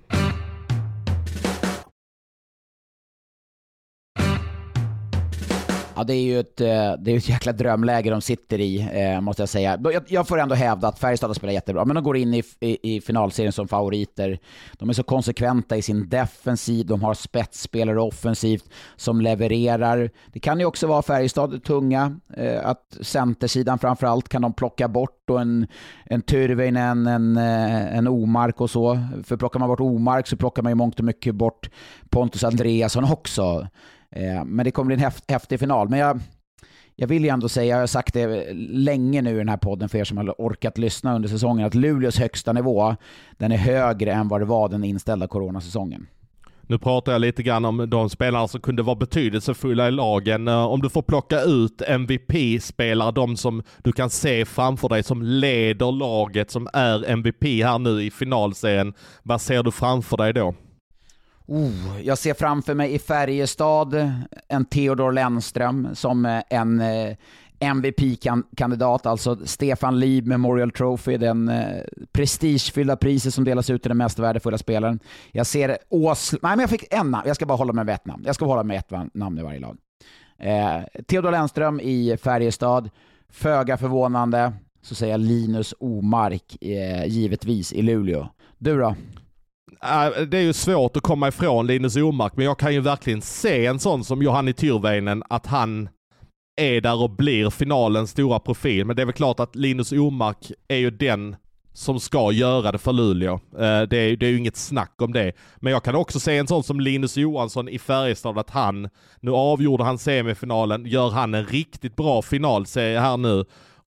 Speaker 3: Ja, det är ju ett, eh, det är ett jäkla drömläge de sitter i, eh, måste jag säga. Jag, får ändå hävda att Färjestad har spelat jättebra, men de går in i, i, i, finalserien som favoriter. De är så konsekventa i sin defensiv, de har spetsspelare offensivt som levererar. Det kan ju också vara Färjestad tunga, eh, att centersidan framförallt kan de plocka bort och en, en Tyrväinen, en, en Omark och så. För plockar man bort Omark så plockar man ju mångt och mycket bort Pontus Andreasson också. Eh, men det kommer bli en häftig final. Men jag, jag vill ju ändå säga, jag har sagt det länge nu i den här podden för er som har orkat lyssna under säsongen, att Luleås högsta nivå, den är högre än vad det var den inställda coronasäsongen.
Speaker 4: Nu pratar jag lite grann om de spelare som kunde vara betydelsefulla i lagen. Eh, om du får plocka ut MVP-spelare, de som du kan se framför dig som leder laget, som är MVP här nu i finalserien. Vad ser du framför dig då?
Speaker 3: Oh, jag ser framför mig i Färjestad en Theodor Lennström som eh, en eh, MVP-kandidat, alltså Stefan Lieb Memorial Trophy, den eh, prestigefyllda priset som delas ut till den mest värdefulla spelaren. Jag ser Åsl... Nej, men jag fick en namn. Jag ska bara hålla mig med ett namn. Jag ska hålla mig med ett namn i varje lag. Eh, Theodor Lennström i Färjestad. Föga förvånande så säger jag Linus Omark, eh, givetvis, i Luleå. Du då?
Speaker 4: Äh, det är ju svårt att komma ifrån Linus Omark, men jag kan ju verkligen se en sån som Johanni Tyrväinen, att han är där och blir finalens stora profil. Men det är väl klart att Linus Omark är ju den som ska göra det för Luleå. Äh, det är, det är ju inget snack om det. Men jag kan också se en sån som Linus Johansson i Färjestad, att han, nu avgjorde han semifinalen, gör han en riktigt bra finalserie här nu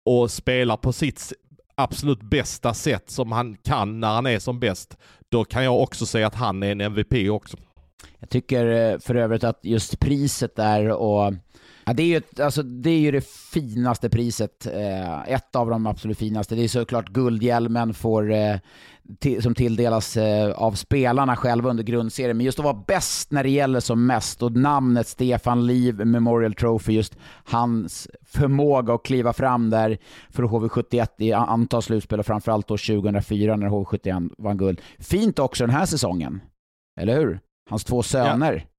Speaker 4: och spelar på sitt absolut bästa sätt som han kan när han är som bäst, då kan jag också säga att han är en MVP också.
Speaker 3: Jag tycker eh, för övrigt att just priset där och Ja, det, är ju, alltså, det är ju det finaste priset. Eh, ett av de absolut finaste. Det är såklart Guldhjälmen får, eh, till, som tilldelas eh, av spelarna själva under grundserien. Men just att vara bäst när det gäller som mest och namnet Stefan Liv Memorial Trophy, just hans förmåga att kliva fram där för HV71 i antal slutspel och framförallt då 2004 när HV71 vann guld. Fint också den här säsongen. Eller hur? Hans två söner. Ja.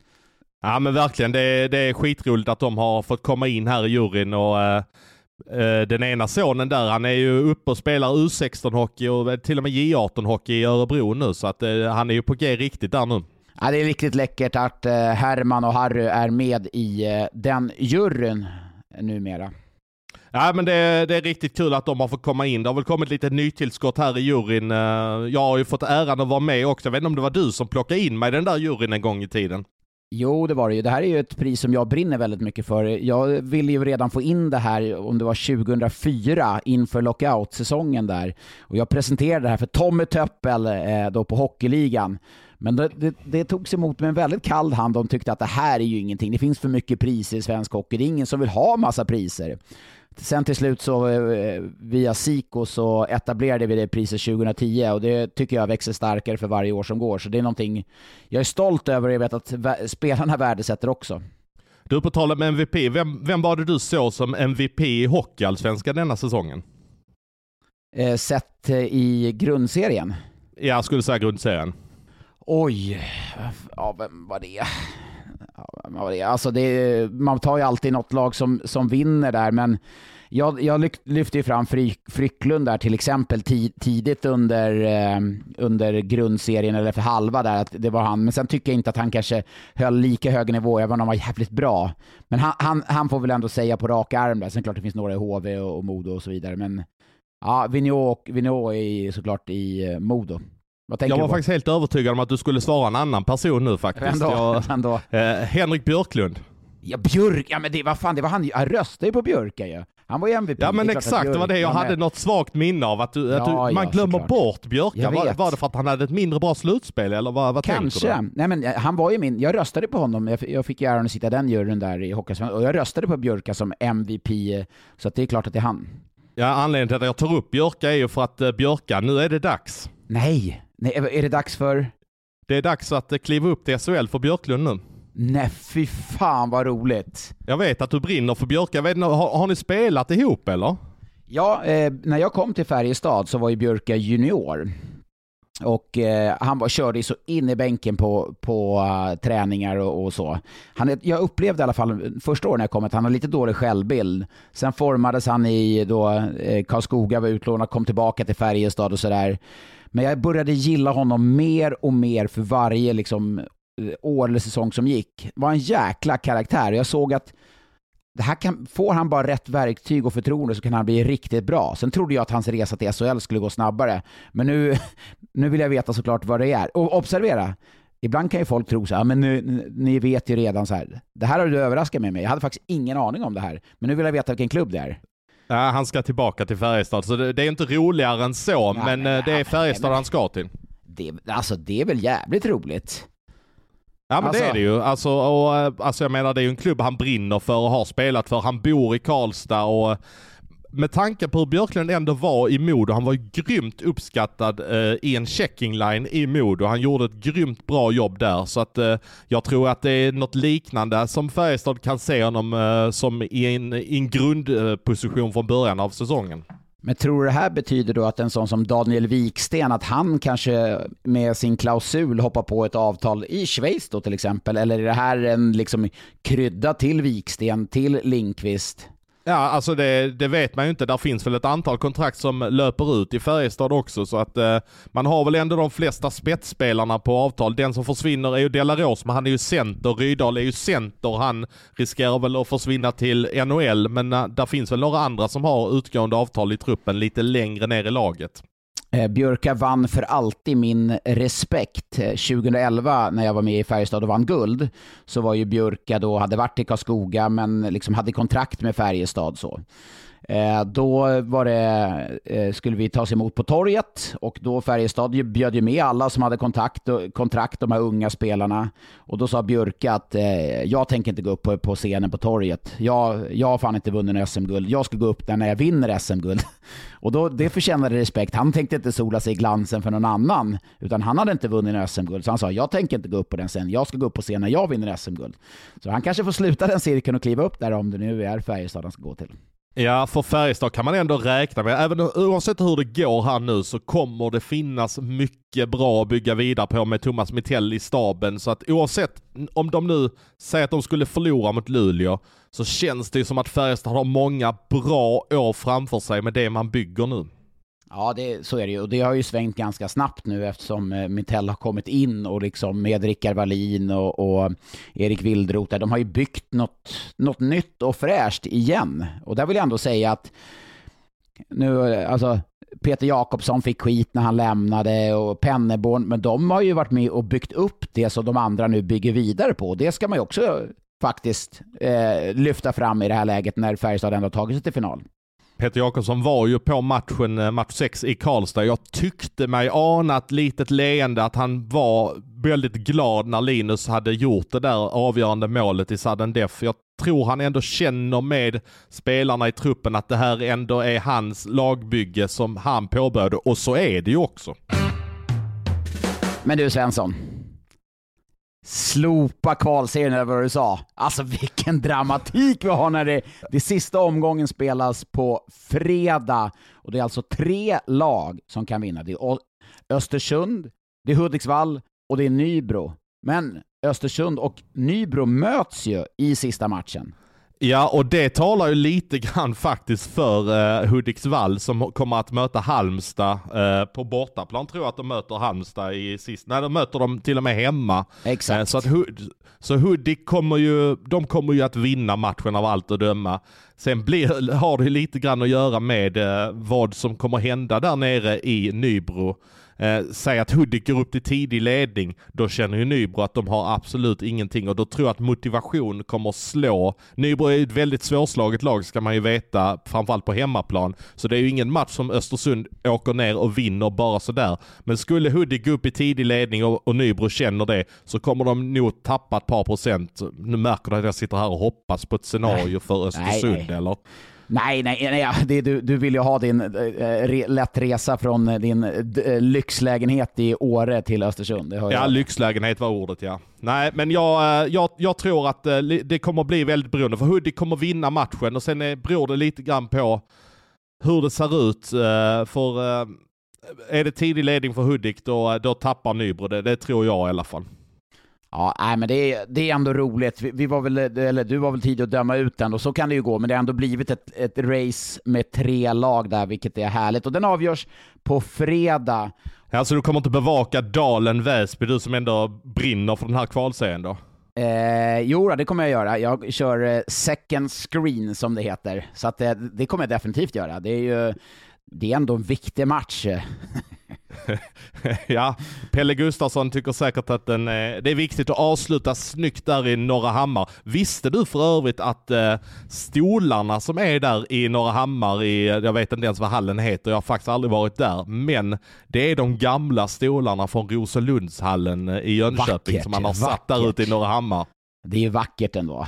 Speaker 4: Ja men verkligen, det är, det är skitroligt att de har fått komma in här i juryn och uh, den ena sonen där, han är ju uppe och spelar U16-hockey och till och med J18-hockey i Örebro nu, så att uh, han är ju på G riktigt där nu.
Speaker 3: Ja, det är riktigt läckert att uh, Herman och Harry är med i den juryn numera.
Speaker 4: Ja, men det, det, är riktigt kul att de har fått komma in. Det har väl kommit lite nytillskott här i juryn. Jag har ju fått äran att vara med också. Jag vet inte om det var du som plockade in mig i den där juryn en gång i tiden?
Speaker 3: Jo, det var det ju. Det här är ju ett pris som jag brinner väldigt mycket för. Jag ville ju redan få in det här, om det var 2004, inför lockout-säsongen där. Och jag presenterade det här för Tommy Töppel eh, då på Hockeyligan. Men det, det, det togs emot med en väldigt kall hand. De tyckte att det här är ju ingenting. Det finns för mycket priser i svensk hockey. Det är ingen som vill ha massa priser. Sen till slut så eh, via Siko så etablerade vi det priset 2010 och det tycker jag växer starkare för varje år som går. Så det är någonting jag är stolt över och jag vet att spelarna värdesätter också.
Speaker 4: Du, på tal om MVP, vem, vem var det du såg som MVP i Hockeyallsvenskan denna säsongen?
Speaker 3: Eh, sett eh, i grundserien?
Speaker 4: Ja, jag skulle säga grundserien.
Speaker 3: Oj, ja, vem var det? Alltså det, man tar ju alltid något lag som, som vinner där, men jag, jag lyfte ju fram Frycklund där till exempel tidigt under, eh, under grundserien, eller för halva där, att det var han. Men sen tycker jag inte att han kanske höll lika hög nivå, även om han var jävligt bra. Men han, han, han får väl ändå säga på rak arm där. Sen klart det finns några i HV och, och Modo och så vidare, men ja, Vigneault, Vigneault är såklart i eh, Modo
Speaker 4: jag var faktiskt helt övertygad om att du skulle svara en annan person nu faktiskt.
Speaker 3: Vem då?
Speaker 4: Jag,
Speaker 3: Vem då?
Speaker 4: Eh, Henrik Björklund.
Speaker 3: Ja, Björk, ja men det, vad fan, det var han, jag röstade ju på Björka ju. Han var ju MVP.
Speaker 4: Ja men exakt, det var det jag hade något svagt minne av. Att, du, ja, att du, man ja, glömmer såklart. bort Björka. Var, var, det för att han hade ett mindre bra slutspel eller vad, vad
Speaker 3: Kanske. Nej men eh, han var ju min, jag röstade på honom. Jag, jag fick ju äran att sitta i den juryn där i Hockeysvenskan och jag röstade på Björka som MVP. Så att det är klart att det är han.
Speaker 4: Ja, anledningen till att jag tar upp Björka är ju för att uh, Björka, nu är det dags.
Speaker 3: Nej, Nej, är det dags för?
Speaker 4: Det är dags att eh, kliva upp till SHL för Björklund nu.
Speaker 3: Nej, fy fan vad roligt.
Speaker 4: Jag vet att du brinner för Björka. Har, har ni spelat ihop eller?
Speaker 3: Ja, eh, när jag kom till Färjestad så var ju Björka junior. Och eh, han var, körde så in i bänken på, på uh, träningar och, och, så. Han, jag upplevde i alla fall första året när jag kom att han hade lite dålig självbild. Sen formades han i då eh, Karlskoga, var utlånad, kom tillbaka till Färjestad och sådär. Men jag började gilla honom mer och mer för varje liksom, eh, år eller säsong som gick. Det var en jäkla karaktär. Jag såg att det här kan, får han bara rätt verktyg och förtroende så kan han bli riktigt bra. Sen trodde jag att hans resa till SHL skulle gå snabbare. Men nu, nu vill jag veta såklart vad det är. Och observera, ibland kan ju folk tro så här, ah, men nu, ni vet ju redan så här. Det här har du överraskat mig med. Jag hade faktiskt ingen aning om det här. Men nu vill jag veta vilken klubb det är.
Speaker 4: Ja, han ska tillbaka till Färjestad, så det, det är inte roligare än så, ja, men, men, eh, det är Färjestad han ska till.
Speaker 3: Det, alltså det är väl jävligt roligt?
Speaker 4: Ja men alltså, det är det ju. Alltså, och, eh, alltså jag menar det är ju en klubb han brinner för och har spelat för. Han bor i Karlstad och med tanke på hur Björklund ändå var i Modo, han var ju grymt uppskattad eh, i en checking line i Modo. Han gjorde ett grymt bra jobb där, så att eh, jag tror att det är något liknande som Färjestad kan se honom eh, som i en, i en grundposition från början av säsongen.
Speaker 3: Men tror du det här betyder då att en sån som Daniel Wiksten, att han kanske med sin klausul hoppar på ett avtal i Schweiz då till exempel? Eller är det här en liksom krydda till Wiksten, till Linkvist?
Speaker 4: Ja, alltså det, det, vet man ju inte. Där finns väl ett antal kontrakt som löper ut i Färjestad också, så att eh, man har väl ändå de flesta spetsspelarna på avtal. Den som försvinner är ju Delaros, men han är ju center. Rydahl är ju center. Han riskerar väl att försvinna till NHL, men eh, där finns väl några andra som har utgående avtal i truppen lite längre ner i laget.
Speaker 3: Eh, Björka vann för alltid min respekt. Eh, 2011 när jag var med i Färjestad och vann guld så var ju Björka då, hade varit i Karlskoga men liksom hade kontrakt med Färjestad så. Eh, då var det, eh, skulle vi tas emot på torget och då Färjestad bjöd ju med alla som hade kontakt, kontrakt, de här unga spelarna. Och då sa Björke att eh, jag tänker inte gå upp på, scenen på torget. Jag, jag har fan inte vunnit SM-guld. Jag ska gå upp där när jag vinner SM-guld. Och då, det förtjänade respekt. Han tänkte inte sola sig i glansen för någon annan, utan han hade inte vunnit SM-guld. Så han sa, jag tänker inte gå upp på den scenen. Jag ska gå upp på scenen när jag vinner SM-guld. Så han kanske får sluta den cirkeln och kliva upp där om det nu är Färjestad han ska gå till.
Speaker 4: Ja, för Färjestad kan man ändå räkna med, även oavsett hur det går här nu så kommer det finnas mycket bra att bygga vidare på med Thomas Mittell i staben. Så att oavsett om de nu säger att de skulle förlora mot Luleå så känns det ju som att Färjestad har många bra år framför sig med det man bygger nu.
Speaker 3: Ja, det, så är det ju. Och det har ju svängt ganska snabbt nu eftersom eh, Mitell har kommit in och liksom med Rickard Wallin och, och Erik Wildroth, de har ju byggt något, något nytt och fräscht igen. Och där vill jag ändå säga att nu, eh, alltså Peter Jakobsson fick skit när han lämnade och Penneborn, men de har ju varit med och byggt upp det som de andra nu bygger vidare på. Det ska man ju också faktiskt eh, lyfta fram i det här läget när Färjestad ändå tagit sig till final.
Speaker 4: Peter Jakobsson var ju på matchen, eh, match 6 i Karlstad. Jag tyckte mig ana ett litet leende att han var väldigt glad när Linus hade gjort det där avgörande målet i sudden death. Jag tror han ändå känner med spelarna i truppen att det här ändå är hans lagbygge som han påbörjade och så är det ju också.
Speaker 3: Men du Svensson, Slopa kvalserien eller vad du sa. Alltså vilken dramatik vi har när det, det sista omgången spelas på fredag. Och det är alltså tre lag som kan vinna. Det är Östersund, det är Hudiksvall och det är Nybro. Men Östersund och Nybro möts ju i sista matchen.
Speaker 4: Ja, och det talar ju lite grann faktiskt för eh, Hudiksvall som kommer att möta Halmstad eh, på bortaplan. Tror jag att de möter Halmstad i sist. Nej, de möter dem till och med hemma.
Speaker 3: Exakt. Eh,
Speaker 4: så att Hud så Hudik kommer ju, de kommer ju att vinna matchen av allt att döma. Sen blir, har det lite grann att göra med eh, vad som kommer hända där nere i Nybro. Eh, säg att Hudik går upp till tidig ledning, då känner ju Nybro att de har absolut ingenting och då tror jag att motivation kommer att slå. Nybro är ett väldigt svårslaget lag ska man ju veta, framförallt på hemmaplan. Så det är ju ingen match som Östersund åker ner och vinner bara sådär. Men skulle Hudik gå upp i tidig ledning och, och Nybro känner det så kommer de nog tappa ett par procent. Nu märker du att jag sitter här och hoppas på ett scenario för Östersund nej, nej. eller?
Speaker 3: Nej, nej, nej det, du, du vill ju ha din re, lätt resa från din äh, lyxlägenhet i Åre till Östersund.
Speaker 4: ja, jag. lyxlägenhet var ordet ja. Nej, men jag, jag, jag tror att det kommer bli väldigt beroende, för Hudik kommer vinna matchen och sen är, beror det lite grann på hur det ser ut. För är det tidig ledning för Hudik, då, då tappar Nybro det. Det tror jag i alla fall.
Speaker 3: Ja, nej, men det är, det är ändå roligt. Vi, vi, var väl, eller du var väl tidig att döma ut den och så kan det ju gå, men det har ändå blivit ett, ett race med tre lag där, vilket är härligt. Och den avgörs på fredag.
Speaker 4: Alltså du kommer inte bevaka Dalen-Väsby, du som ändå brinner för den här kvalserien då?
Speaker 3: Eh, jo, det kommer jag göra. Jag kör eh, second screen som det heter. Så att, eh, det kommer jag definitivt göra. Det är ju det är ändå en viktig match.
Speaker 4: ja, Pelle Gustafsson tycker säkert att den, eh, det är viktigt att avsluta snyggt där i Norra Hammar. Visste du för övrigt att eh, stolarna som är där i Norra Hammar, i, jag vet inte ens vad hallen heter, jag har faktiskt aldrig varit där, men det är de gamla stolarna från Roselundshallen eh, i Jönköping vackert, som man har vackert. satt där ute i Norra Hammar.
Speaker 3: Det är ju vackert ändå.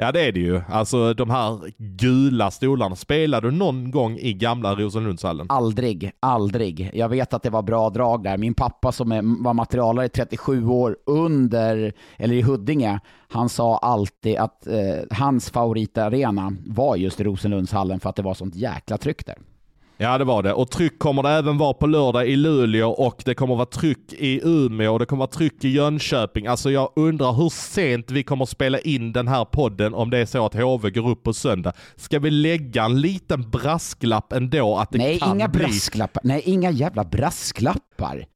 Speaker 4: Ja det är det ju. Alltså de här gula stolarna. Spelade du någon gång i gamla Rosenlundshallen?
Speaker 3: Aldrig, aldrig. Jag vet att det var bra drag där. Min pappa som är, var materialare i 37 år under, eller i Huddinge, han sa alltid att eh, hans favoritarena var just Rosenlundshallen för att det var sånt jäkla tryck där.
Speaker 4: Ja det var det. Och tryck kommer det även vara på lördag i Luleå och det kommer vara tryck i Umeå och det kommer vara tryck i Jönköping. Alltså jag undrar hur sent vi kommer spela in den här podden om det är så att HV går upp på söndag. Ska vi lägga en liten brasklapp ändå att det
Speaker 3: Nej,
Speaker 4: kan
Speaker 3: inga
Speaker 4: bli...
Speaker 3: brasklappar. Nej, inga jävla brasklappar.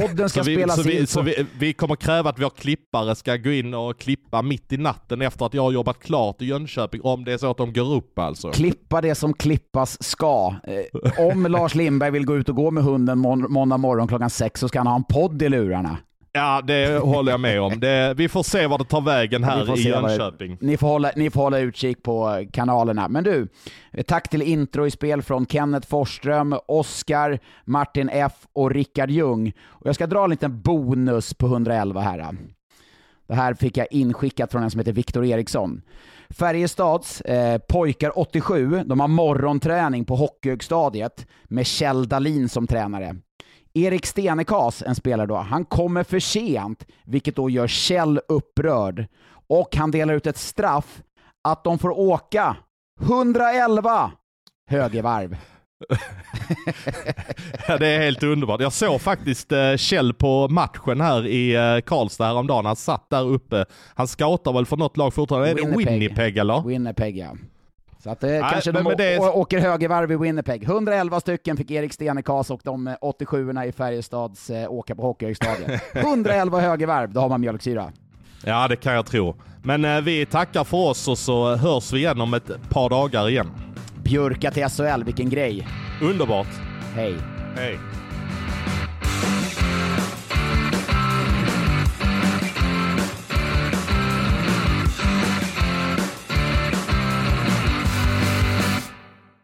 Speaker 3: Podden ska
Speaker 4: vi,
Speaker 3: spelas
Speaker 4: så vi,
Speaker 3: in
Speaker 4: på... Så vi, vi kommer kräva att vår klippare ska gå in och klippa mitt i natten efter att jag har jobbat klart i Jönköping, om det är så att de går upp alltså.
Speaker 3: Klippa det som klippas ska. Eh, om Lars Lindberg vill gå ut och gå med hunden må måndag morgon klockan sex så ska han ha en podd i lurarna.
Speaker 4: Ja, det håller jag med om. Det, vi får se vad det tar vägen här i Jönköping.
Speaker 3: Ni, får hålla, ni får hålla utkik på kanalerna. Men du, tack till intro i spel från Kenneth Forsström, Oskar, Martin F och Rickard Ljung. Och jag ska dra en liten bonus på 111 här. Det här fick jag inskickat från en som heter Viktor Eriksson. Färjestads eh, pojkar 87, de har morgonträning på Hockeyhögstadiet med Kjell Dahlin som tränare. Erik Stenekas, en spelare då, han kommer för sent, vilket då gör Kjell upprörd. Och han delar ut ett straff att de får åka 111 högervarv.
Speaker 4: ja, det är helt underbart. Jag såg faktiskt eh, Kjell på matchen här i eh, Karlstad häromdagen. Han satt där uppe. Han scoutar väl för något lag fortfarande. Är det Winnipeg eller?
Speaker 3: Winnipeg ja. Så att, eh, Nej, kanske de det... åker högervarv i Winnipeg. 111 stycken fick Erik Stenekas och de 87 eh, i Färjestads eh, åka på Hockeyhögstadiet. 111 högervarv, då har man mjölksyra.
Speaker 4: Ja, det kan jag tro. Men vi tackar för oss och så hörs vi igen om ett par dagar igen.
Speaker 3: Björka till SHL, vilken grej.
Speaker 4: Underbart.
Speaker 3: Hej.
Speaker 4: Hej.